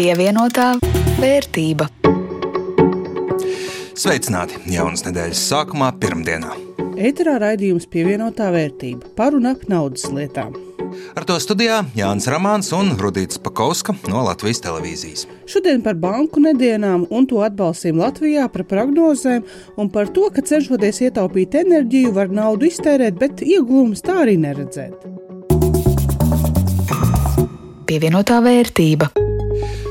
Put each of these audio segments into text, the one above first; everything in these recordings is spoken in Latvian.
Pievienotā vērtība. Sveicināti jaunas nedēļas sākumā, pirmdienā. Eterā raidījums pievienotā vērtība par un ap naudas lietām. Ar to studijā Jānis Rāmāns un Rudīts Pakauska no Latvijas televīzijas. Šodien par banku nedēļām un to atbalstīm Latvijā, par prognozēm un par to, ka cenšoties ietaupīt enerģiju, var naudu iztērēt, bet iegūmus tā arī neredzēt. Pievienotā vērtība.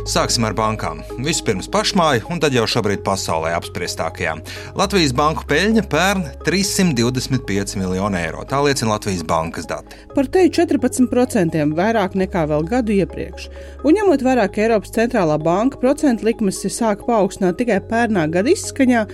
Sāksim ar bankām. Vispirms pašmāju, un tad jau šobrīd pasaulē apspriestākajām. Latvijas banku peļņa pērn 325 miljonu eiro. Tā liecina Latvijas bankas dati. Par teju 14% vairāk nekā vēl gadu iepriekš. Un ņemot vērā, ka Eiropas centrālā banka procentu likmes ir sāka paaugstināt tikai pērnā gada izskaņā,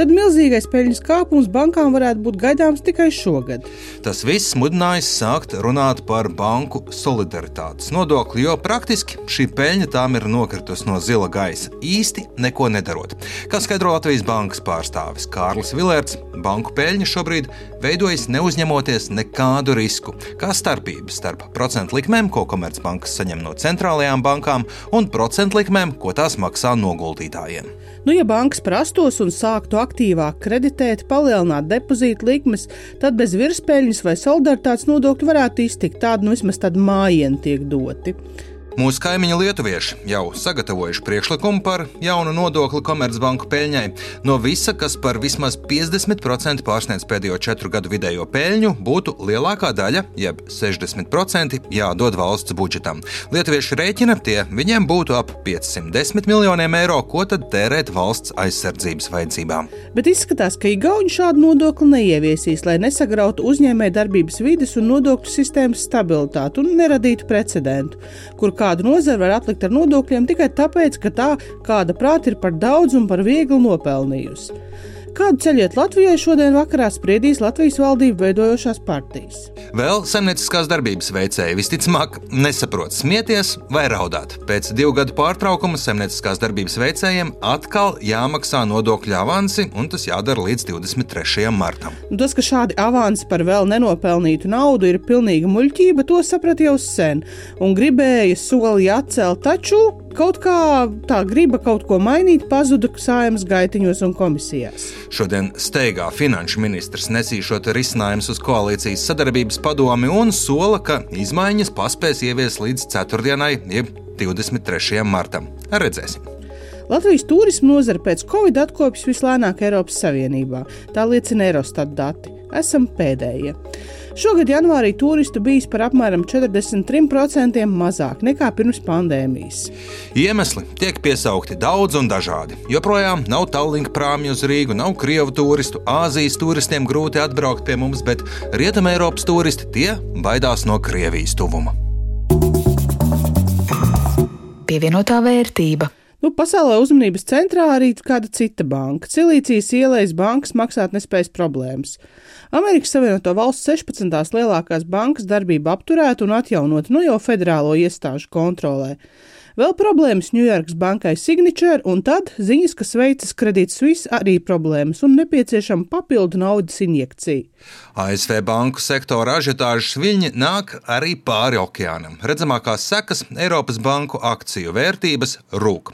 tad milzīgais peļņas kāpums bankām varētu būt gaidāms tikai šogad. Tas viss mudinājis sākt runāt par banku solidaritātes nodokli, jo praktiski šī peļņa tām ir nokritus no zila gaisa, īsti neko nedarot. Kā skaidro Latvijas bankas pārstāvis Kārlis Vilērts, banku peļņa šobrīd veidojas neuzņemoties nekādu risku, kā starpības starp procentu likmēm, ko Komercbankas saņem no centrālajām bankām, un procentu likmēm, ko tās maksā noguldītājiem. Nu, ja bankas prastos un sāktu aktīvāk kreditēt, palielināt depozītu likmes, tad bez virspeļņas vai solidaritātes nodokļu varētu iztikt. Tāda nu vismaz tāda mājiņa tiek doti. Mūsu kaimiņi lietuvieši jau sagatavojuši priekšlikumu par jaunu nodokli Komercbanku peļņai. No visa, kas par vismaz 50% pārsniedz pēdējo četru gadu vidējo peļņu, būtu lielākā daļa, jeb 60% jādod valsts budžetam. Lietuvieši rēķina, tie viņiem būtu ap 510 miljoniem eiro, ko tad tērēt valsts aizsardzības vajadzībām. Bet izskatās, ka Igauni šādu nodokli neieviesīs, lai nesagrautu uzņēmēju darbības vides un nodokļu sistēmas stabilitāti un neradītu precedentu, kur kā kādu nozari var atlikt ar nodokļiem tikai tāpēc, ka tā kāda prāta ir par daudz un par viegli nopelnījusi. Kādu ceļiet Latvijai šodien vakarā spriedīs Latvijas valdību veidojošās partijas? Vēl saimnieciskās darbības veicēji visticamāk nesaprot smieties vai raudāt. Pēc divu gadu pārtraukuma saimnieciskās darbības veicējiem atkal jāmaksā nodokļu avansi, un tas jādara līdz 23. martam. Tas, ka šādi avansi par vēl nenopelnītu naudu ir pilnīga muļķība, to saprat jau sen, un gribēja soli atcelt, taču kaut kā tā griba kaut ko mainīt pazuda sājumas gaitiņos un komisijās. Šodien steigā finanšu ministrs nesīšot risinājumus uz koalīcijas sadarbības padomi un sola, ka izmaiņas paspēs ievies līdz ceturtdienai, jeb 23. martam. Redzēsim! Latvijas turisma nozare pēc Covid atkopjas vislēnāk Eiropas Savienībā. Tā liecina Eurostat dati. Esam pēdējie. Šogad janvārī turistu bijis par apmēram 43% mazāk nekā pirms pandēmijas. Iemesli tiek piesaukti daudz un dažādi. Joprojām nav tālruņa prāmju uz Rīgu, nav krievu turistu, Āzijas turistiem grūti atbraukt pie mums, bet Rietumē Eiropas turisti tie baidās no Krievijas tuvuma. Pievienotā vērtība. Nu, pasaulē uzmanības centrā arī kāda cita banka - Cilīcijas ielas bankas maksātnespējas problēmas. Amerikas Savienoto Valstu 16. lielākās bankas darbība apturēta un atjaunota nu jau federālo iestāžu kontrolē. Vēl problēmas Ņujorkas bankai Signature, un tad ziņas, ka Šveices Credit Suisse arī problēmas un nepieciešama papildu naudas injekcija. ASV banku sektora ažiotāžas viļņi nāk arī pāri okeānam. Redzamākās sekas Eiropas banku akciju vērtības rūk.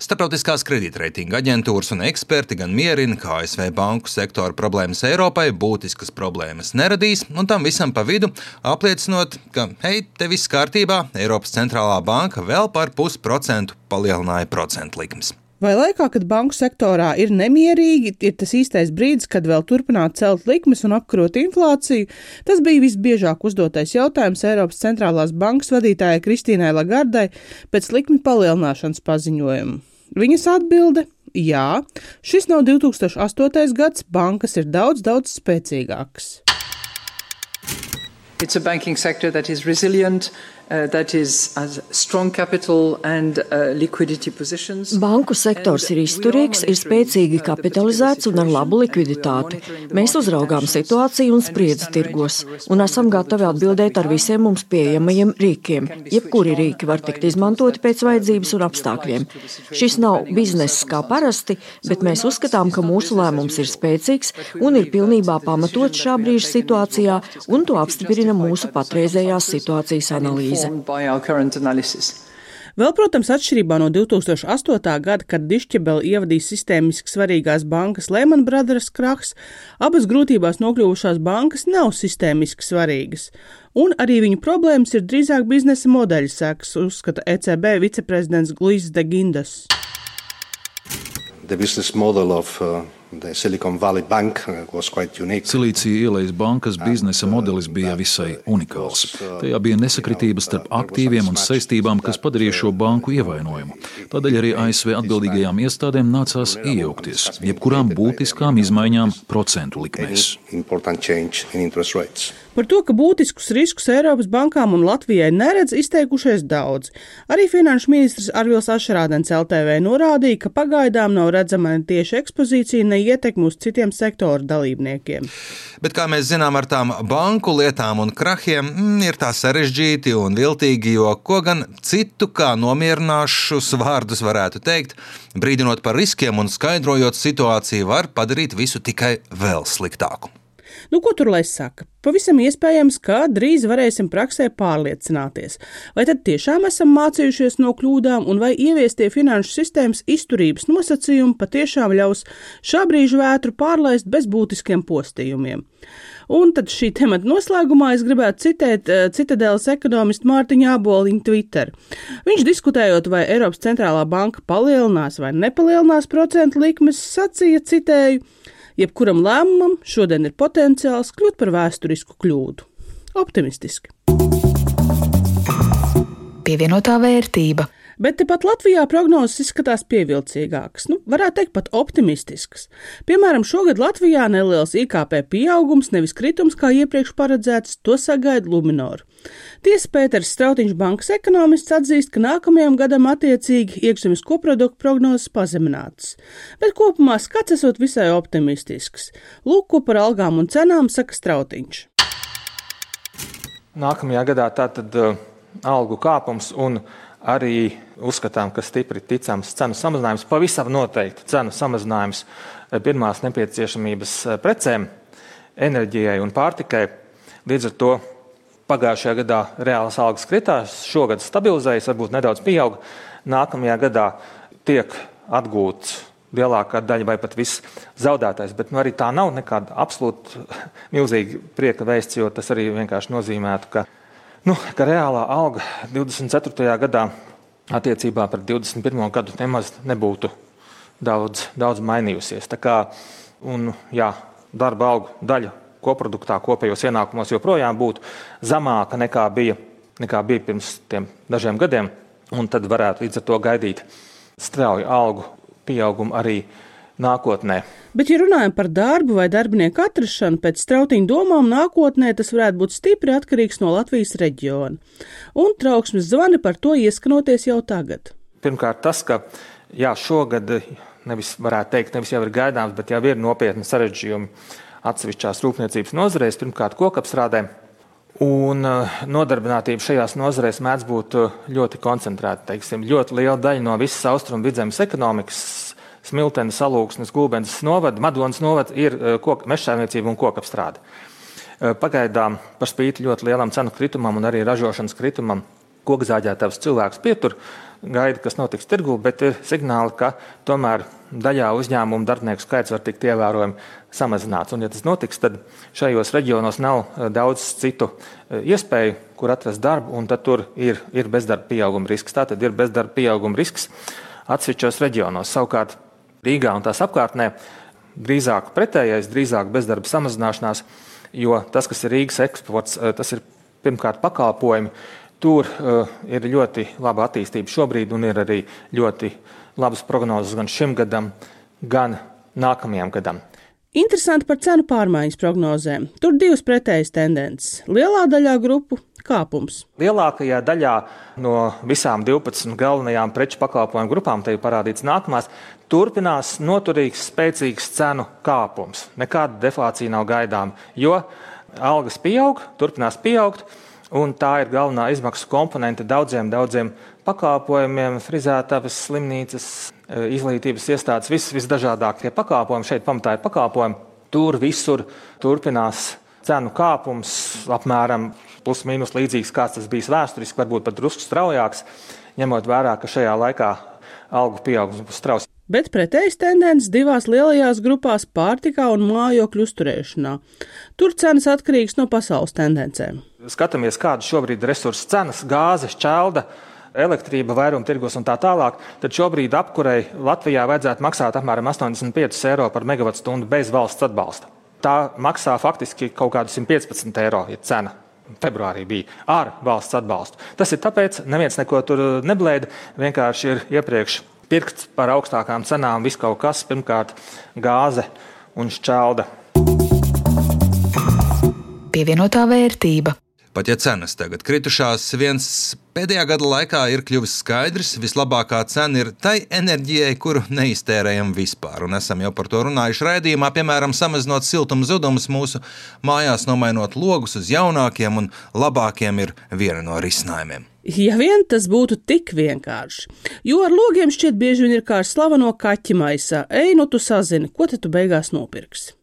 Startautiskās kredītreitinga aģentūras un eksperti gan mierina, ka ASV banku sektora problēmas Eiropai būtiskas problēmas neradīs, un tam visam pa vidu apliecinot, ka, hei, te viss kārtībā, Eiropas centrālā banka vēl par pusprocentu palielināja procentu likmes. Vai laikā, kad banku sektorā ir nemierīgi, ir tas īstais brīdis, kad vēl turpināt celt likmes un apkarot inflāciju? Tas bija visbiežāk uzdotais jautājums Eiropas centrālās bankas vadītājai Kristīnai Lagardai pēc likmi palielināšanas paziņojuma. Viņas atbilde - jā, šis nav 2008. gads, bankas ir daudz, daudz spēcīgākas. It's a banking sector that is resilient, Uh, uh, Banku sektors ir izturīgs, ir spēcīgi kapitalizēts un ar labu likviditāti. Mēs uzraugām situāciju un spriedzi tirgos, un esam gatavi atbildēt ar visiem mums pieejamajiem rīkiem. Jebkuri rīki var tikt izmantoti pēc vajadzības un apstākļiem. Šis nav bizness kā parasti, bet mēs uzskatām, ka mūsu lēmums ir spēcīgs un ir pilnībā pamatots šā brīža situācijā, un to apstiprina mūsu patreizējās situācijas analīze. Vēl, protams, atšķirībā no 2008. gada, kad Dišķebeli ievadīja sistēmiski svarīgās bankas Lehman Brothers krahs, abas grūtībās nokļuvušās bankas nav sistēmiski svarīgas, un arī viņu problēmas ir drīzāk biznesa modeļa sekas, uzskata ECB viceprezidents Gluis de Gindas. The business model of uh, Silīcija ielas bankas biznesa modelis bija visai unikāls. Tajā bija nesakritības starp aktīviem un saistībām, kas padarīja šo banku ievainojumu. Tādēļ arī ASV atbildīgajām iestādēm nācās iejaukties jebkurām būtiskām izmaiņām procentu likmēs. Par to, ka būtiskus riskus Eiropas bankām un Latvijai neredz izteikušies daudz. Arī finanšu ministrs Arvils Ašrādens LTV norādīja, ka pagaidām nav redzama ne tieši ekspozīcija, ne ietekme uz citiem sektoru dalībniekiem. Bet, kā mēs zinām, ar tām banku lietām un krahiem mm, ir tā sarežģīti un viltīgi, jo ko gan citu kā nomierināšus vārdus varētu teikt, brīdinot par riskiem un skaidrojot situāciju, var padarīt visu tikai vēl sliktāku. Nu, ko tur lai saka? Pavisam iespējams, ka drīz varēsim praksē pārliecināties, vai tad tiešām esam mācījušies no kļūdām, un vai ieviestie finanšu sistēmas izturības nosacījumi patiešām ļaus šā brīža vētru pārlaist bez būtiskiem postījumiem. Un tad šī temata noslēgumā es gribētu citēt uh, Citadēlas ekonomistu Mārtiņu Aboliņu Twitter. Viņš diskutējot, vai Eiropas centrālā banka palielinās vai nepalielinās procentu likmes, sacīja, citēju, Jebkuram lēmumam šodien ir potenciāls kļūt par vēsturisku kļūdu. Optimistiski. Pievienotā vērtība. Bet tepat Latvijā prognozes izskatās pievilcīgākas, nu, varētu teikt, pat optimistiskas. Piemēram, šogad Latvijā neliels IKP pieaugums, nevis kritums, kā iepriekš paredzēts, to sagaida Luminor. Tiesa Pēters Strautiņš bankas ekonomists atzīst, ka nākamajam gadam attiecīgi iekšzemes koproduktu prognozes pazeminātas, bet kopumā skats esot visai optimistisks. Lūk, ko par algām un cenām saka Strautiņš. Nākamajā gadā tātad uh, algu kāpums un arī uzskatām, ka stipri ticams cenu samazinājums, pavisam noteikti cenu samazinājums eh, pirmās nepieciešamības eh, precēm, enerģijai un pārtikai. Līdz ar to pagājušajā gadā reālas algas kritās, šogad stabilizējas, varbūt nedaudz pieauga. Nākamajā gadā tiek atgūts lielākā daļa vai pat viss zaudētais. Bet nu, arī tā nav nekāda absolūti milzīga prieka vēsts, jo tas arī vienkārši nozīmētu, ka nu, ka reālā alga 24. gadā attiecībā pret 21. gadu nemaz nebūtu daudz, daudz mainījusies. Tā kā, un, jā, darba algu daļa koproduktā, kopējos ienākumos joprojām būtu zemāka nekā bija, nekā bija pirms dažiem gadiem, un tad varētu līdz ar to gaidīt strauju algu pieaugumu arī nākotnē. Bet, ja runājam par darbu vai darbinieku atrašanu, pēc strautiņu domām, nākotnē tas varētu būt stipri atkarīgs no Latvijas reģiona. Un trauksmes zvani par to ieskanoties jau tagad. Pirmkārt, tas, ka jā, šogad nevis varētu teikt, nevis jau ir gaidāms, bet jau ir nopietni sarežģījumi atsevišķās rūpniecības nozarēs, pirmkārt, kokapstrādē. Un eh, nodarbinātība šajās nozarēs mēdz būt eh, ļoti koncentrēta. Teiksim, ļoti liela daļa no visas austrumu vidzemes ekonomikas Smiltenes, Salūksnes, Gulbens novada, Madonas novada ir eh, koka, mežsēmniecība un kokapstrāde. Eh, pagaidām, par spīti ļoti lielam cenu kritumam un arī ražošanas kritumam, kokzāģētājs cilvēks pietur, gaida, kas notiks tirgū, bet ir signāli, ka tomēr daļā uzņēmumu darbinieku skaits var tikt ievērojami samazināts. Un, ja tas notiks, tad šajos reģionos nav eh, daudz citu iespēju, kur atrast darbu, un tad tur ir, ir bezdarba pieauguma risks. Tātad ir bezdarba pieauguma risks atsevišķos reģionos. Savukārt Rīgā un tās apkārtnē drīzāk pretējais, drīzāk bezdarba samazināšanās, jo tas, kas ir Rīgas eksports, eh, tas ir pirmkārt pakalpojumi. Tur uh, ir ļoti laba attīstība šobrīd, un ir arī ļoti labas prognozes gan šim gadam, gan nākamajam gadam. Interesanti par cenu pārmaiņas prognozēm. Tur divas pretējas tendences. Lielā daļā grupu kāpums. Lielākajā daļā no visām 12 galvenajām preču pakalpojumu grupām, te ir parādīts nākamās, turpinās noturīgs, spēcīgs cenu kāpums. Nekāda deflācija nav gaidām, jo algas pieaug, turpinās pieaugt, un tā ir galvenā izmaksu komponente daudziem, daudziem pakalpojumiem, frizētājas, slimnīcas, e, izglītības iestādes, vis, visdažādākie pakalpojumi. Šeit pamatā ir pakalpojumi. Tur visur turpinās cenu kāpums apmēram plus mīnus līdzīgs, kāds tas bijis vēsturiski, varbūt pat drusku straujāks. ņemot vērā, ka šajā laikā algu pieaugums būs strauji. Bet pretējas tendences divās lielajās grupās - pārtikā un mājokļu uzturēšanā. Tur cenas atkarīgas no pasaules tendencēm. Skatāmies, kādas šobrīd ir resursu cenas - gāze, šķelda elektrība, vairumtirgos un tā tālāk, tad šobrīd apkurei Latvijā vajadzētu maksāt apmēram 85 eiro par megawattstundu bez valsts atbalsta. Tā maksā faktiski kaut kādu 115 eiro, ja cena februārī bija ar valsts atbalstu. Tas ir tāpēc, neviens neko tur neblēda, vienkārši ir iepriekš pirkts par augstākām cenām viss kaut kas, pirmkārt gāze un šķelda. Pievienotā vērtība. Pat ja cenas tagad kritušās, viens pēdējā gada laikā ir kļuvis skaidrs, vislabākā cena ir tai enerģijai, kuru neiztērējam vispār. Un esam jau par to runājuši raidījumā, piemēram, samazinot siltuma zudumus mūsu mājās, nomainot logus uz jaunākiem un labākiem, ir viena no risinājumiem. Ja vien tas būtu tik vienkārši, jo ar logiem šķiet bieži vien ir kā ar slaveno kaķi maisā. Ej, nu tu sazini, ko tu beigās nopirksi.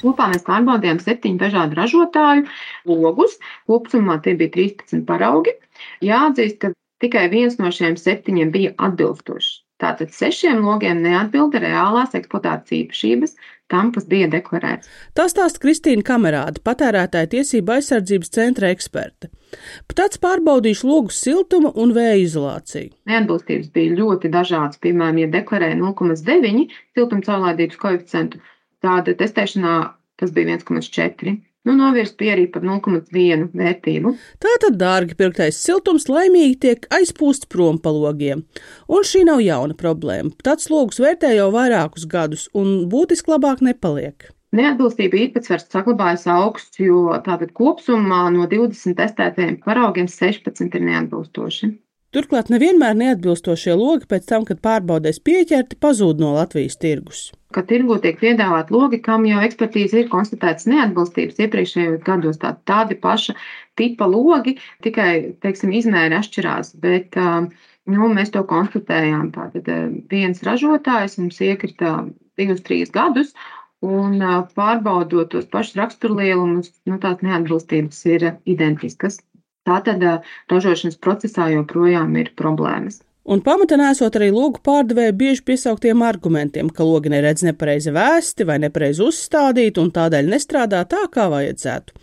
Kopā mēs pārbaudījām septiņu dažādu ražotāju logus. Kopumā tie bija 13 paraugi. Jāatzīst, ka tikai viens no šiem septiņiem bija atbilstošs. Tātad sešiem logiem neatbilda reālās eksploatācijas īpašības tam, kas bija deklarēts. Tā stāsta Kristīna Kamerāda, patērētāja tiesība aizsardzības centra eksperte. Pats pārbaudījuši logu siltumu un vēja izolāciju. Neatbilstības bija ļoti dažādas. Piemēram, ja deklarēja 0,9 siltumcaurlaidības koeficientu, Tāda testēšanā tas bija 1,4. Nu, novirst bija arī par 0,1 vērtību. Tātad dārgi pirktais siltums laimīgi tiek aizpūsts prom pa logiem. Un šī nav jauna problēma. Tāds logus vērtē jau vairākus gadus un būtiski labāk nepaliek. Neatbilstība īpatsvars saglabājas augsts, jo tātad kopumā no 20 testētajiem paraugiem 16 ir neatbilstoši. Turklāt nevienmēr neatbilstošie logi pēc tam, kad pārbaudēs pieķerti, pazūd no Latvijas tirgus. Kad tirgu tiek piedāvāt logi, kam jau ekspertīze ir konstatētas neatbilstības iepriekšējos gados, tā, tādi paša tipa logi, tikai, teiksim, izmēri atšķirās, bet um, nu, mēs to konstatējām. Tātad um, viens ražotājs mums iekrita divus, trīs gadus, un uh, pārbaudot tos pašus raksturlielumus, nu, tās neatbilstības ir identiskas. Tātad ražošanas procesā joprojām ir problēmas. Un pamatā nesot arī logu pārdevēju bieži piesauktiem argumentiem, ka logi neredz nepareizi vēsti vai nepareizi uzstādīti un tādēļ nestrādā tā, kā vajadzētu.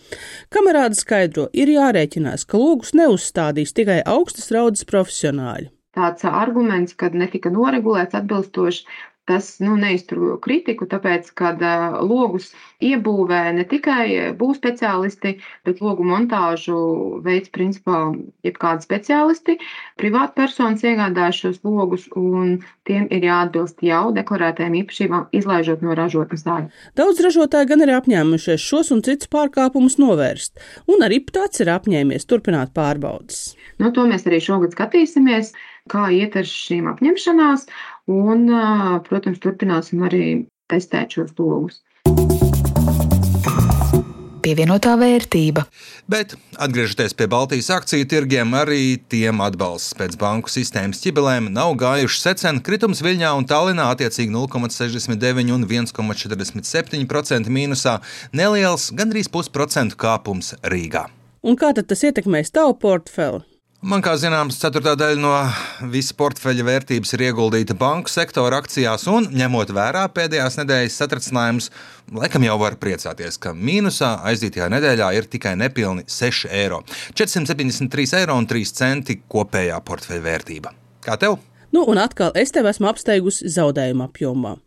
Kamerāda skaidro, ir jārēķinās, ka logus neuzstādīs tikai augstas raudas profesionāļi. Tāds arguments, kad netika noregulēts atbilstoši tas nu, neizturo kritiku, tāpēc, ka uh, logus iebūvē ne tikai būs speciālisti, bet logu montāžu veids principā jebkādi speciālisti. Privātpersonas iegādājas šos logus, un tiem ir jāatbilst jau deklarētajām īpašībām, izlaižot no ražotnes daļu. Daudz ražotāji gan ir apņēmušies šos un citus pārkāpumus novērst, un arī tāds ir apņēmies turpināt pārbaudas. Nu, to mēs arī šogad skatīsimies kā iet ar šīm apņemšanās, un, protams, turpināsim arī testēt šos logus. Pievienotā vērtība. Bet, atgriežoties pie Baltijas akciju tirgiem, arī tiem atbalsts pēc banku sistēmas ķibelēm nav gājuši secen. Kritums Viļņā un Tallinā attiecīgi 0,69 un 1,47% mīnusā, neliels, gandrīz pusprocentu kāpums Rīgā. Un kā tad tas ietekmēs tavu portfeli? Man kā zināms, ceturtā daļa no visa portfeļa vērtības ir ieguldīta banku sektora akcijās, un ņemot vērā pēdējās nedēļas satricinājumus, laikam jau var priecāties, ka mīnusā aizdītajā nedēļā ir tikai nepilni 6 eiro. 473 eiro un 3 centi kopējā portfeļa vērtība. Kā tev? Nu, un atkal es tev esmu apsteigusi zaudējuma apjomā.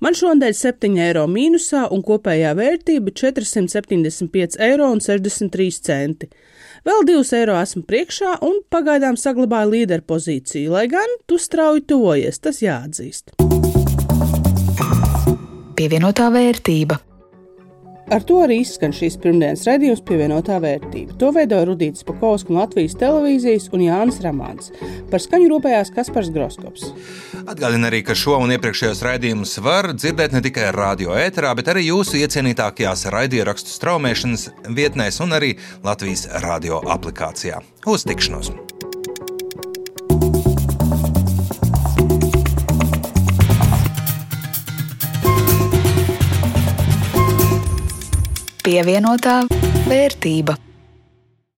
Man šonadēļ 7 eiro mīnusā un kopējā vērtība 475,63 eiro. Vēl 2 eiro esmu priekšā un pagaidām saglabāju līderpozīciju, lai gan tu strauji tuvojies, tas jāatzīst. Pievienotā vērtība. Ar to arī izskan šīs pirmdienas raidījums pievienotā vērtība. To veidoja Rudīts Pakausks no Latvijas televīzijas un Jānis Ramāns. Par skaņu rūpējās Kaspars Groskops. Atgādina arī, ka šo un iepriekšējos raidījumus var dzirdēt ne tikai radio ēterā, bet arī jūsu iecienītākajās raidierakstu straumēšanas vietnēs un arī Latvijas radio aplikācijā. Uz tikšanos! Pievienotā vērtība.